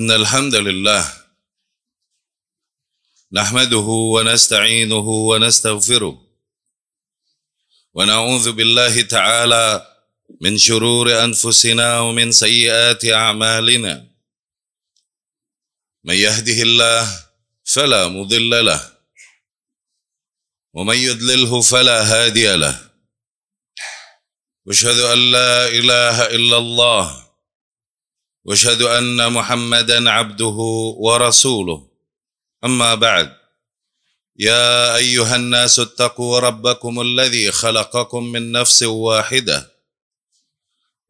إن الحمد لله نحمده ونستعينه ونستغفره ونعوذ بالله تعالى من شرور أنفسنا ومن سيئات أعمالنا. من يهده الله فلا مضل له ومن يضلله فلا هادي له. واشهد أن لا إله إلا الله واشهد أن محمدا عبده ورسوله. أما بعد يا أيها الناس اتقوا ربكم الذي خلقكم من نفس واحدة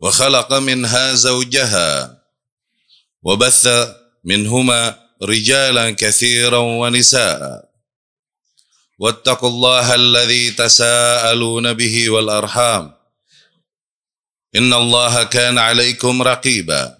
وخلق منها زوجها وبث منهما رجالا كثيرا ونساء. واتقوا الله الذي تساءلون به والأرحام. إن الله كان عليكم رقيبا.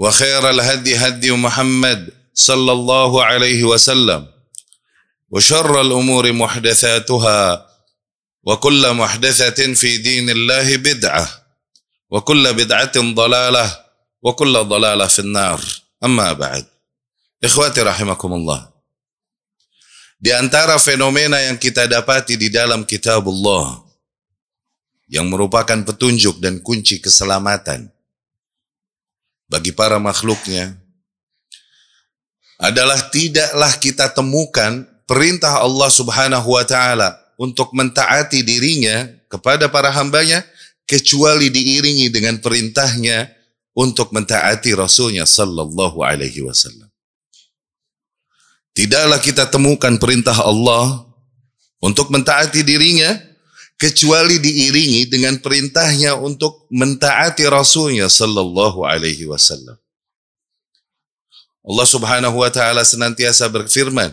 وخير الهدي هدي محمد صلى الله عليه وسلم. وشر الأمور محدثاتها وكل محدثة في دين الله بدعة وكل بدعة ضلالة وكل ضلالة في النار. أما بعد إخواتي رحمكم الله Di antara fenomena yang kita dapati di dalam kitab Allah yang merupakan petunjuk dan kunci keselamatan bagi para makhluknya adalah tidaklah kita temukan perintah Allah Subhanahu wa taala untuk mentaati dirinya kepada para hambanya kecuali diiringi dengan perintahnya untuk mentaati Rasulnya sallallahu alaihi wasallam. Tidaklah kita temukan perintah Allah untuk mentaati dirinya kecuali diiringi dengan perintahnya untuk mentaati Rasulnya sallallahu alaihi wasallam. Allah Subhanahu wa taala senantiasa berfirman,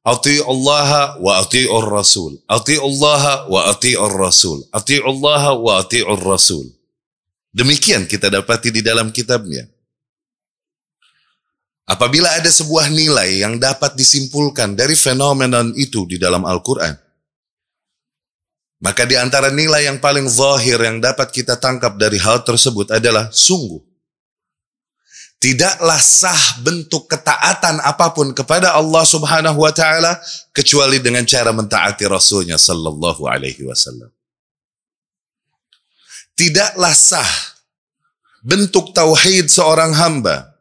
"Ati Allah wa ati'ur Rasul. Ati Allah wa ati'ur Rasul. Ati Allah wa ati'ur Rasul." Demikian kita dapati di dalam kitabnya. Apabila ada sebuah nilai yang dapat disimpulkan dari fenomena itu di dalam Al-Quran, maka di antara nilai yang paling zahir yang dapat kita tangkap dari hal tersebut adalah sungguh. Tidaklah sah bentuk ketaatan apa pun kepada Allah subhanahu wa ta'ala kecuali dengan cara mentaati Rasulnya sallallahu alaihi wasallam. Tidaklah sah bentuk tauhid seorang hamba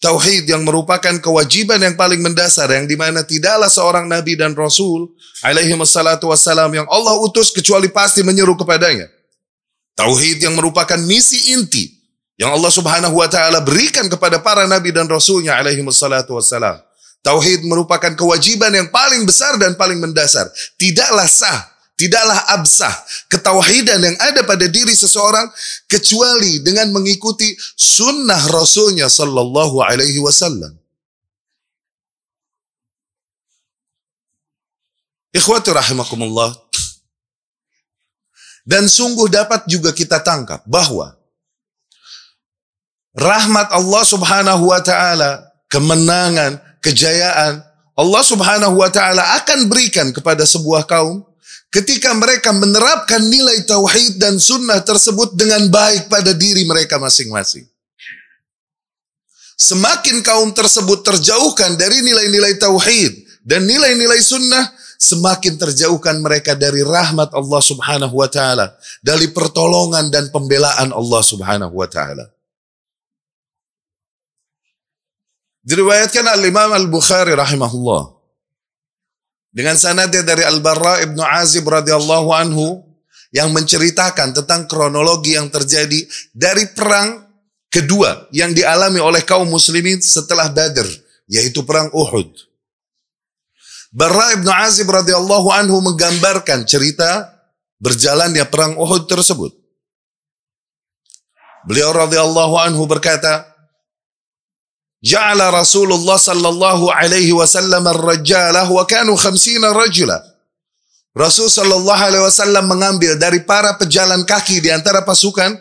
Tauhid yang merupakan kewajiban yang paling mendasar yang di mana tidaklah seorang nabi dan rasul alaihi wassalatu wassalam yang Allah utus kecuali pasti menyeru kepadanya. Tauhid yang merupakan misi inti yang Allah subhanahu wa ta'ala berikan kepada para nabi dan rasulnya alaihi wassalatu wassalam. Tauhid merupakan kewajiban yang paling besar dan paling mendasar. Tidaklah sah Tidaklah absah ketauhidan yang ada pada diri seseorang kecuali dengan mengikuti sunnah Rasulnya Sallallahu Alaihi Wasallam. Ikhwati rahimakumullah. Dan sungguh dapat juga kita tangkap bahwa rahmat Allah Subhanahu wa taala, kemenangan, kejayaan Allah Subhanahu wa taala akan berikan kepada sebuah kaum ketika mereka menerapkan nilai tauhid dan sunnah tersebut dengan baik pada diri mereka masing-masing. Semakin kaum tersebut terjauhkan dari nilai-nilai tauhid dan nilai-nilai sunnah, semakin terjauhkan mereka dari rahmat Allah Subhanahu wa taala, dari pertolongan dan pembelaan Allah Subhanahu wa taala. Diriwayatkan al-Imam Al-Bukhari rahimahullah dengan sanadnya dari Al-Barra ibnu Azib radhiyallahu anhu yang menceritakan tentang kronologi yang terjadi dari perang kedua yang dialami oleh kaum muslimin setelah Badr, yaitu perang Uhud. Barra ibnu Azib radhiyallahu anhu menggambarkan cerita berjalannya perang Uhud tersebut. Beliau radhiyallahu anhu berkata, ja'ala Rasulullah sallallahu alaihi wasallam ar-rajalah wa kanu khamsina rajula. Rasul sallallahu alaihi wasallam mengambil dari para pejalan kaki di antara pasukan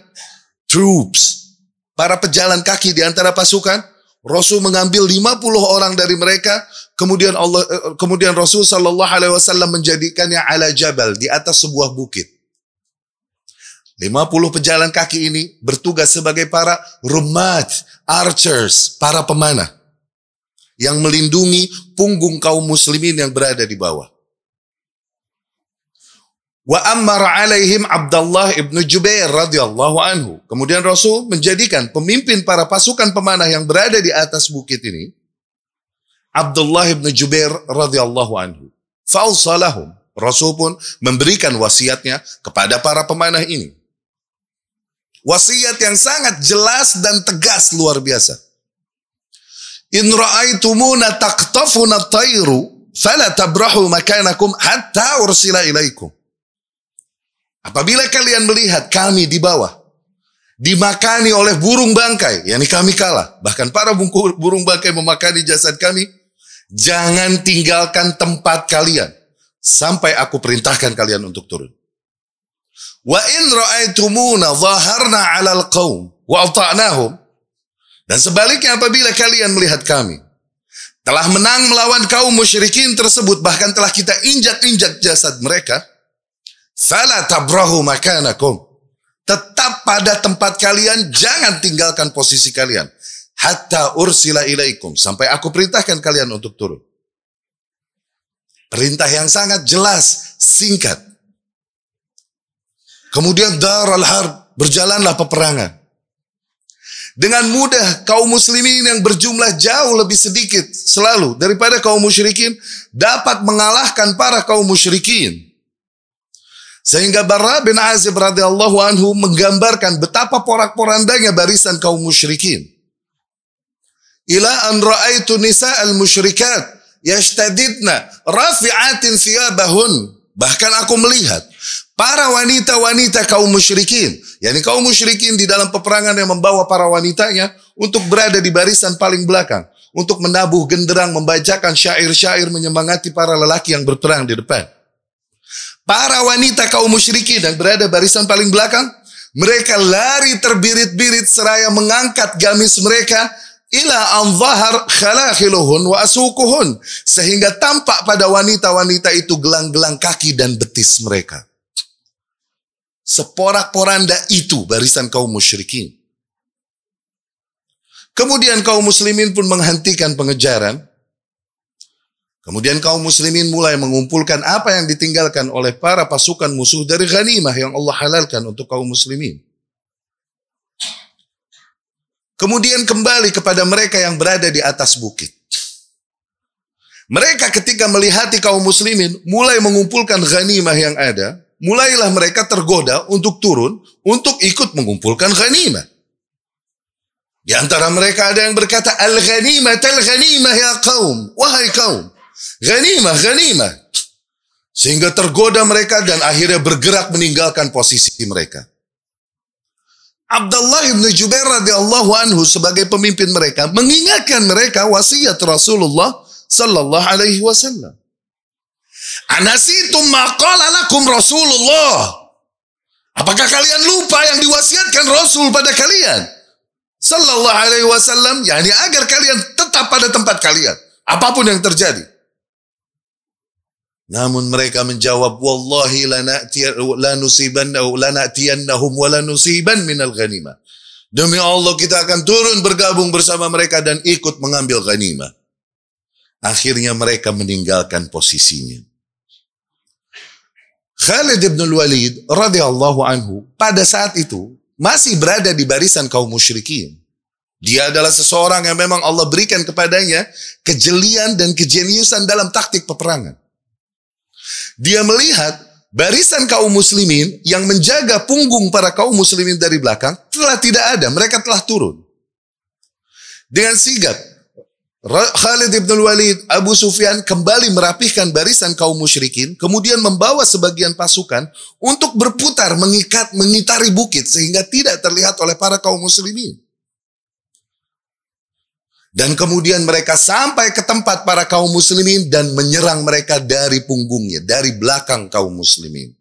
troops. Para pejalan kaki di antara pasukan, Rasul mengambil 50 orang dari mereka, kemudian Allah eh, kemudian Rasul sallallahu alaihi wasallam menjadikannya ala jabal di atas sebuah bukit. 50 pejalan kaki ini bertugas sebagai para rumat, archers, para pemanah yang melindungi punggung kaum muslimin yang berada di bawah. Wa ammar alaihim Abdullah ibnu Jubair radhiyallahu anhu. Kemudian Rasul menjadikan pemimpin para pasukan pemanah yang berada di atas bukit ini Abdullah ibnu Jubair radhiyallahu anhu. Fausalahum. Rasul pun memberikan wasiatnya kepada para pemanah ini. Wasiat yang sangat jelas dan tegas luar biasa. In ra'aitumuna taqtafuna tayru fala tabrahu makanakum hatta ursila ilaikum. Apabila kalian melihat kami di bawah, dimakani oleh burung bangkai, yakni kami kalah. Bahkan para burung bangkai memakani jasad kami, jangan tinggalkan tempat kalian sampai aku perintahkan kalian untuk turun. Wa in ra'aitumuna zaharna 'alal qaum wa ata'nahum dan sebaliknya apabila kalian melihat kami telah menang melawan kaum musyrikin tersebut bahkan telah kita injak-injak jasad mereka Fala tabrahu makanakum. Tetap pada tempat kalian, jangan tinggalkan posisi kalian. Hatta ursila ilaikum. Sampai aku perintahkan kalian untuk turun. Perintah yang sangat jelas, singkat. Kemudian daral harb, berjalanlah peperangan. Dengan mudah kaum muslimin yang berjumlah jauh lebih sedikit selalu daripada kaum musyrikin dapat mengalahkan para kaum musyrikin. Sehingga Barra bin Azib radhiyallahu anhu menggambarkan betapa porak-porandanya barisan kaum musyrikin. Ila an ra'aitu nisa al-musyrikat yashtadidna rafi'atin thiyabahun. Bahkan aku melihat para wanita-wanita kaum musyrikin, yakni kaum musyrikin di dalam peperangan yang membawa para wanitanya untuk berada di barisan paling belakang, untuk menabuh genderang, membacakan syair-syair menyemangati para lelaki yang berperang di depan. Para wanita kaum musyrikin dan berada barisan paling belakang, mereka lari terbirit-birit seraya mengangkat gamis mereka ila anzahar khalakhiluhun wa asukuhun sehingga tampak pada wanita-wanita itu gelang-gelang kaki dan betis mereka. Seporak-poranda itu barisan kaum musyrikin. Kemudian kaum muslimin pun menghentikan pengejaran Kemudian kaum muslimin mulai mengumpulkan apa yang ditinggalkan oleh para pasukan musuh dari ghanimah yang Allah halalkan untuk kaum muslimin. Kemudian kembali kepada mereka yang berada di atas bukit. Mereka ketika melihati kaum muslimin mulai mengumpulkan ghanimah yang ada, mulailah mereka tergoda untuk turun untuk ikut mengumpulkan ghanimah. Di antara mereka ada yang berkata, Al-ghanimah, al-ghanimah ya kaum. Wahai kaum, Ghanimah, ghanimah. Sehingga tergoda mereka dan akhirnya bergerak meninggalkan posisi mereka. Abdullah bin Jubair radhiyallahu anhu sebagai pemimpin mereka mengingatkan mereka wasiat Rasulullah sallallahu alaihi wasallam. Anasitum maqala lakum Rasulullah. Apakah kalian lupa yang diwasiatkan Rasul pada kalian? Sallallahu alaihi wasallam, yakni agar kalian tetap pada tempat kalian, apa pun yang terjadi. Namun mereka menjawab, Wallahi lanatiyannahum wa lanusiban minal ghanimah. Demi Allah kita akan turun bergabung bersama mereka dan ikut mengambil ghanimah. Akhirnya mereka meninggalkan posisinya. Khalid ibn Walid radhiyallahu anhu pada saat itu masih berada di barisan kaum musyrikin. Dia adalah seseorang yang memang Allah berikan kepadanya kejelian dan kejeniusan dalam taktik peperangan. Dia melihat barisan kaum muslimin yang menjaga punggung para kaum muslimin dari belakang telah tidak ada, mereka telah turun. Dengan sigap, Khalid ibn Walid, Abu Sufyan kembali merapihkan barisan kaum musyrikin, kemudian membawa sebagian pasukan untuk berputar mengikat mengitari bukit sehingga tidak terlihat oleh para kaum muslimin. Dan kemudian mereka sampai ke tempat para kaum muslimin dan menyerang mereka dari punggungnya, dari belakang kaum muslimin.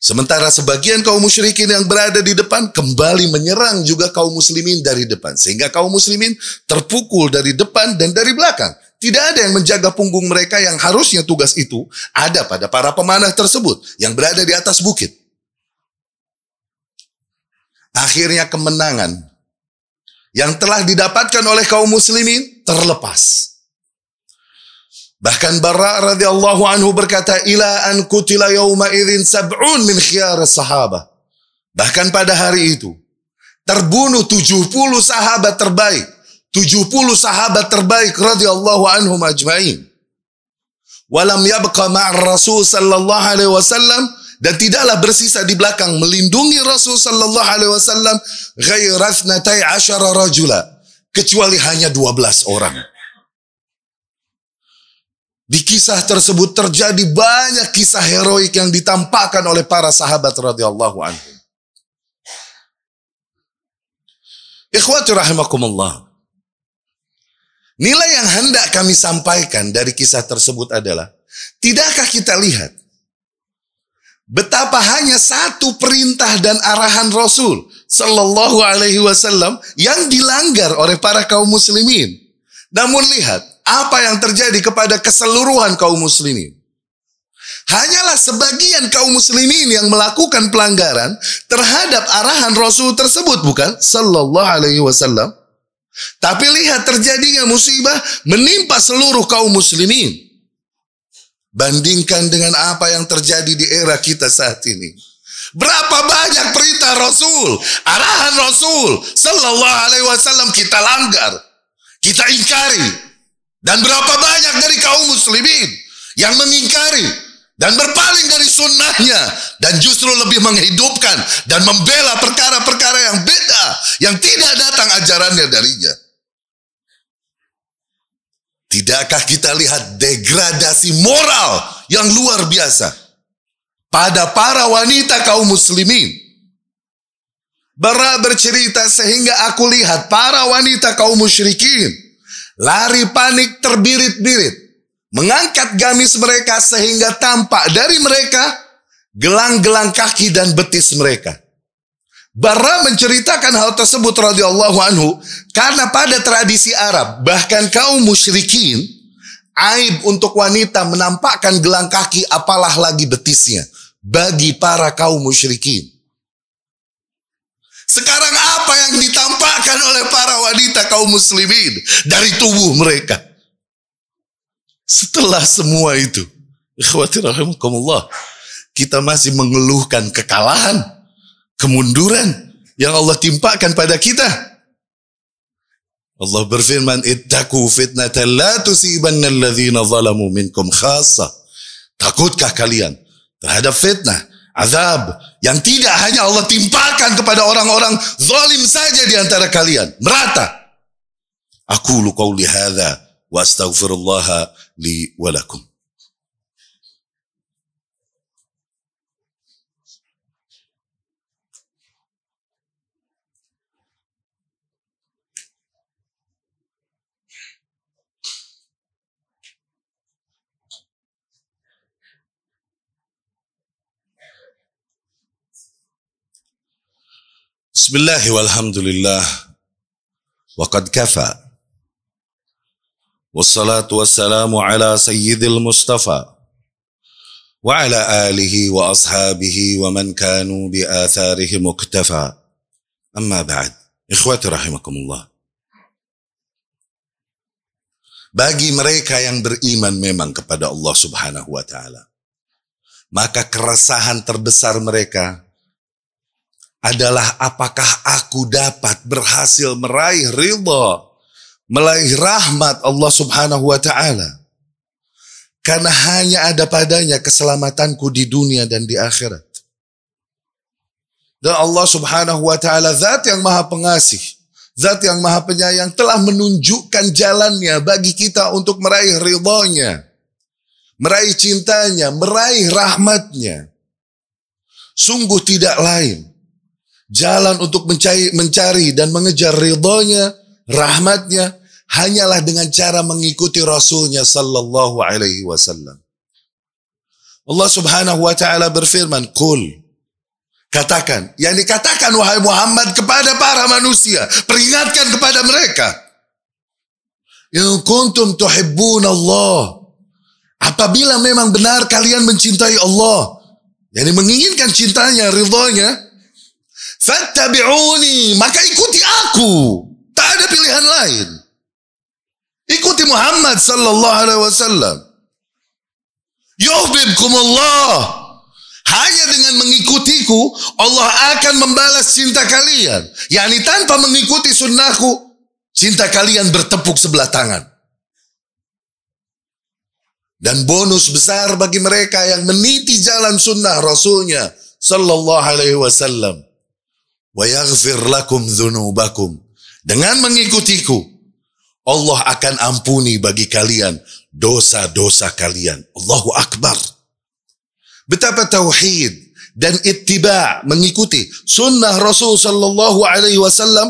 Sementara sebagian kaum musyrikin yang berada di depan kembali menyerang juga kaum muslimin dari depan. Sehingga kaum muslimin terpukul dari depan dan dari belakang. Tidak ada yang menjaga punggung mereka yang harusnya tugas itu ada pada para pemanah tersebut yang berada di atas bukit. Akhirnya kemenangan yang telah didapatkan oleh kaum muslimin terlepas. Bahkan Bara radhiyallahu anhu berkata, "Ila an kutila yawma idzin sab'un min khiyar sahabah." Bahkan pada hari itu terbunuh 70 sahabat terbaik, 70 sahabat terbaik radhiyallahu anhum ajmain. Walam yabqa ma'ar Rasul sallallahu alaihi wasallam dan tidaklah bersisa di belakang melindungi Rasul sallallahu alaihi wasallam ghairathnatai asyara rajula kecuali hanya 12 orang. Di kisah tersebut terjadi banyak kisah heroik yang ditampakkan oleh para sahabat radhiyallahu anhu. Ikhwati rahimakumullah. Nilai yang hendak kami sampaikan dari kisah tersebut adalah, tidakkah kita lihat betapa hanya satu perintah dan arahan Rasul sallallahu alaihi wasallam yang dilanggar oleh para kaum muslimin. Namun lihat, apa yang terjadi kepada keseluruhan kaum muslimin. Hanyalah sebagian kaum muslimin yang melakukan pelanggaran terhadap arahan Rasul tersebut, bukan? Sallallahu alaihi wasallam. Tapi lihat terjadinya musibah menimpa seluruh kaum muslimin. Bandingkan dengan apa yang terjadi di era kita saat ini. Berapa banyak perintah Rasul, arahan Rasul sallallahu alaihi wasallam kita langgar, kita ingkari. Dan berapa banyak dari kaum muslimin yang mengingkari dan berpaling dari sunnahnya dan justru lebih menghidupkan dan membela perkara-perkara yang beda yang tidak datang ajarannya darinya. Tidakkah kita lihat degradasi moral yang luar biasa pada para wanita kaum muslimin? Bara bercerita sehingga aku lihat para wanita kaum musyrikin lari panik terbirit-birit, mengangkat gamis mereka sehingga tampak dari mereka gelang-gelang kaki dan betis mereka. Bara menceritakan hal tersebut radhiyallahu anhu karena pada tradisi Arab bahkan kaum musyrikin aib untuk wanita menampakkan gelang kaki apalah lagi betisnya bagi para kaum musyrikin. Sekarang apa yang ditampakkan oleh para wanita kaum muslimin dari tubuh mereka? Setelah semua itu, kita masih mengeluhkan kekalahan, kemunduran yang Allah timpakan pada kita. Allah berfirman, "Ittaqu fitnatan la tusibanna alladhina zalamu minkum khassa." Takutkah kalian terhadap fitnah azab yang tidak hanya Allah timpakan kepada orang-orang zalim saja di antara kalian, merata. Aku lu qauli hadza wa astaghfirullah li wa lakum. بسم الله والحمد لله. وقد كفى. والصلاة والسلام على سيد المصطفى وعلى آله وأصحابه ومن كانوا بآثاره مكتفى. أما بعد إخواتي رحمكم الله. Bagi mereka yang beriman memang kepada Allah Subhanahu wa taala maka keresahan terbesar mereka adalah apakah aku dapat berhasil meraih ridha, meraih rahmat Allah Subhanahu wa taala. Karena hanya ada padanya keselamatanku di dunia dan di akhirat. Dan Allah Subhanahu wa taala zat yang maha pengasih, zat yang maha penyayang telah menunjukkan jalannya bagi kita untuk meraih ridhonya, meraih cintanya, meraih rahmatnya. Sungguh tidak lain jalan untuk mencari, mencari dan mengejar ridhonya, rahmatnya hanyalah dengan cara mengikuti Rasulnya sallallahu alaihi wasallam. Allah subhanahu wa ta'ala berfirman, Kul, katakan, yang dikatakan wahai Muhammad kepada para manusia, peringatkan kepada mereka. In kuntum tuhibbun Allah. Apabila memang benar kalian mencintai Allah, jadi menginginkan cintanya, ridhonya, fattabi'uni, maka ikuti aku. Tak ada pilihan lain. Ikuti Muhammad sallallahu alaihi wasallam. Yuhibbukumullah. Hanya dengan mengikutiku, Allah akan membalas cinta kalian. Yani tanpa mengikuti sunnahku, cinta kalian bertepuk sebelah tangan. Dan bonus besar bagi mereka yang meniti jalan sunnah Rasulnya Sallallahu alaihi wasallam. Dengan mengikutiku, Allah akan ampuni bagi kalian dosa-dosa kalian. Allahu Akbar. Betapa tauhid dan ittiba mengikuti sunnah Rasul sallallahu alaihi wasallam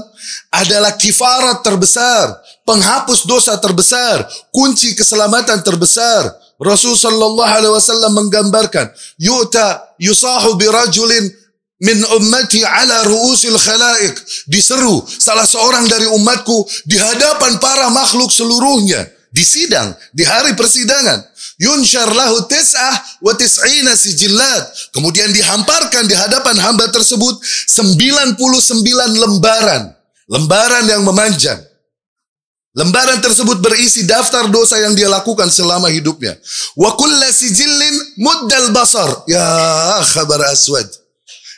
adalah kifarat terbesar, penghapus dosa terbesar, kunci keselamatan terbesar. Rasul sallallahu alaihi wasallam menggambarkan, yu'ta yusahu birajulin min ummati ala ru'usil khalaik. Diseru salah seorang dari umatku di hadapan para makhluk seluruhnya. Di sidang, di hari persidangan. Yunshar lahu tis'ah wa tis'ina sijillat. Kemudian dihamparkan di hadapan hamba tersebut 99 lembaran. Lembaran yang memanjang. Lembaran tersebut berisi daftar dosa yang dia lakukan selama hidupnya. Wa kulla sijillin muddal basar. Ya khabar aswad.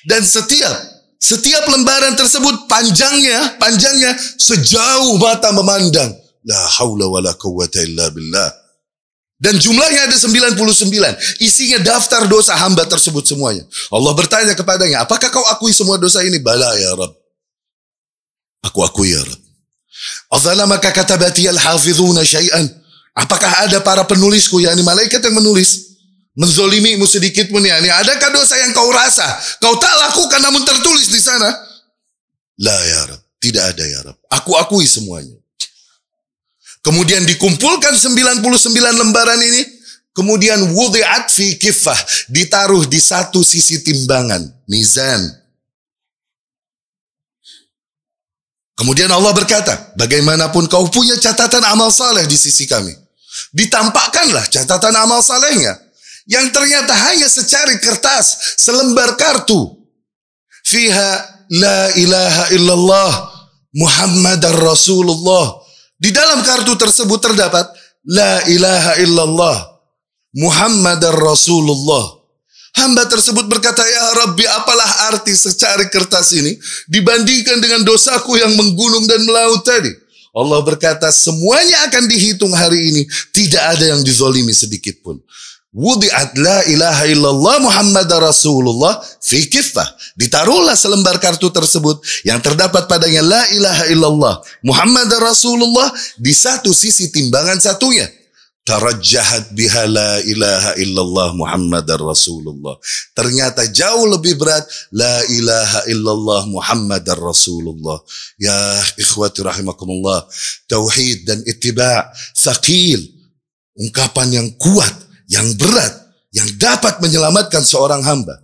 Dan setiap setiap lembaran tersebut panjangnya, panjangnya sejauh mata memandang. La haula wa la quwwata illa billah. Dan jumlahnya ada 99. Isinya daftar dosa hamba tersebut semuanya. Allah bertanya kepadanya, apakah kau akui semua dosa ini? Bala ya Rab. Aku akui ya Rab. Adzalamaka katabati al-hafizuna syai'an. Apakah ada para penulisku, yakni malaikat yang menulis? Menzolimimu sedikit pun ya. Adakah dosa yang kau rasa? Kau tak lakukan namun tertulis di sana? La ya Rab. Tidak ada ya Rab. Aku akui semuanya. Kemudian dikumpulkan 99 lembaran ini. Kemudian wudi'at fi kifah. Ditaruh di satu sisi timbangan. Mizan. Kemudian Allah berkata, bagaimanapun kau punya catatan amal saleh di sisi kami. Ditampakkanlah catatan amal salehnya. Yang ternyata hanya secari kertas, selembar kartu. Fiha la ilaha illallah Muhammadar Rasulullah di dalam kartu tersebut terdapat La ilaha illallah Muhammadar Rasulullah. Hamba tersebut berkata, Ya Rabbi, apalah arti secari kertas ini dibandingkan dengan dosaku yang menggunung dan melaut tadi? Allah berkata, semuanya akan dihitung hari ini. Tidak ada yang dizolimi sedikit pun. Wudi'at la ilaha illallah Muhammad Rasulullah fi kifah. Ditaruhlah selembar kartu tersebut yang terdapat padanya la ilaha illallah Muhammad Rasulullah di satu sisi timbangan satunya. Tarajjahat biha la ilaha illallah Muhammad Rasulullah. Ternyata jauh lebih berat la ilaha illallah Muhammad Rasulullah. Ya ikhwati rahimakumullah. Tauhid dan ittiba' thaqil. Ungkapan yang kuat yang berat yang dapat menyelamatkan seorang hamba.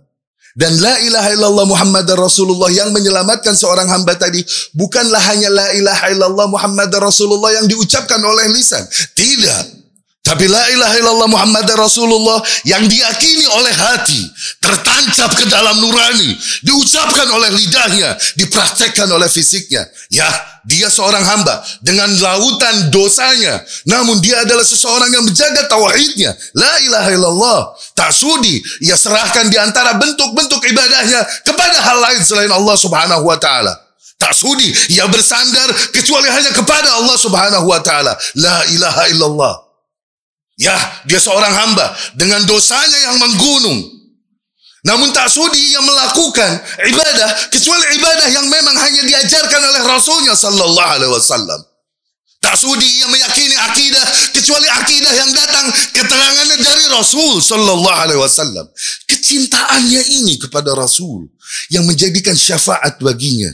Dan la ilaha illallah Muhammad Rasulullah yang menyelamatkan seorang hamba tadi bukanlah hanya la ilaha illallah Muhammad Rasulullah yang diucapkan oleh lisan. Tidak. Tapi la ilaha illallah Muhammad Rasulullah yang diyakini oleh hati, tertancap ke dalam nurani, diucapkan oleh lidahnya, dipraktekkan oleh fisiknya. Ya, dia seorang hamba dengan lautan dosanya, namun dia adalah seseorang yang menjaga tauhidnya. La ilaha illallah. Tak sudi ia serahkan di antara bentuk-bentuk ibadahnya kepada hal lain selain Allah Subhanahu wa taala. Tak sudi ia bersandar kecuali hanya kepada Allah Subhanahu wa taala. La ilaha illallah. Ya, dia seorang hamba dengan dosanya yang menggunung. Namun tak sudi ia melakukan ibadah kecuali ibadah yang memang hanya diajarkan oleh Rasulnya sallallahu alaihi wasallam. Tak sudi ia meyakini akidah kecuali akidah yang datang keterangannya dari Rasul sallallahu alaihi wasallam. Kecintaannya ini kepada Rasul yang menjadikan syafaat baginya.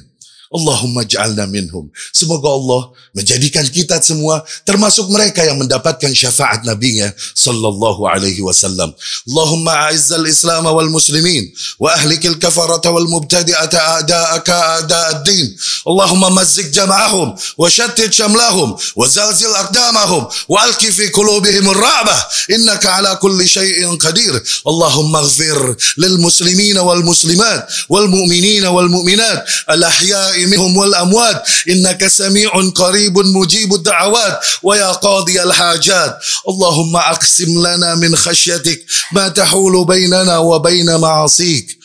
Allahumma ja'alna minhum. Semoga Allah menjadikan kita semua termasuk mereka yang mendapatkan syafaat nabinya sallallahu alaihi wasallam. Allahumma a'izzal Islam wal muslimin wa ahlikil kafarata wal mubtadi'ata a'da'aka a'da'ad-din. Allahumma mazzik jama'ahum wa shattit shamlahum wa zalzil aqdamahum wa alki fi qulubihim ar-ra'bah innaka ala kulli shay'in qadir. Allahumma ighfir lil muslimin wal muslimat wal mu'minin wal mu'minat al ahya' منهم والأموات. إنك سميع قريب مجيب الدعوات. ويا قاضي الحاجات. اللهم أقسم لنا من خشيتك ما تحول بيننا وبين معاصيك.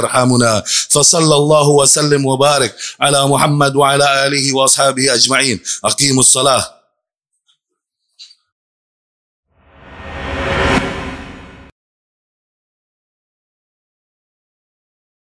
يرحمنا. فصلى الله وسلم وبارك على محمد وعلى آله وأصحابه أجمعين. أقيموا الصلاة.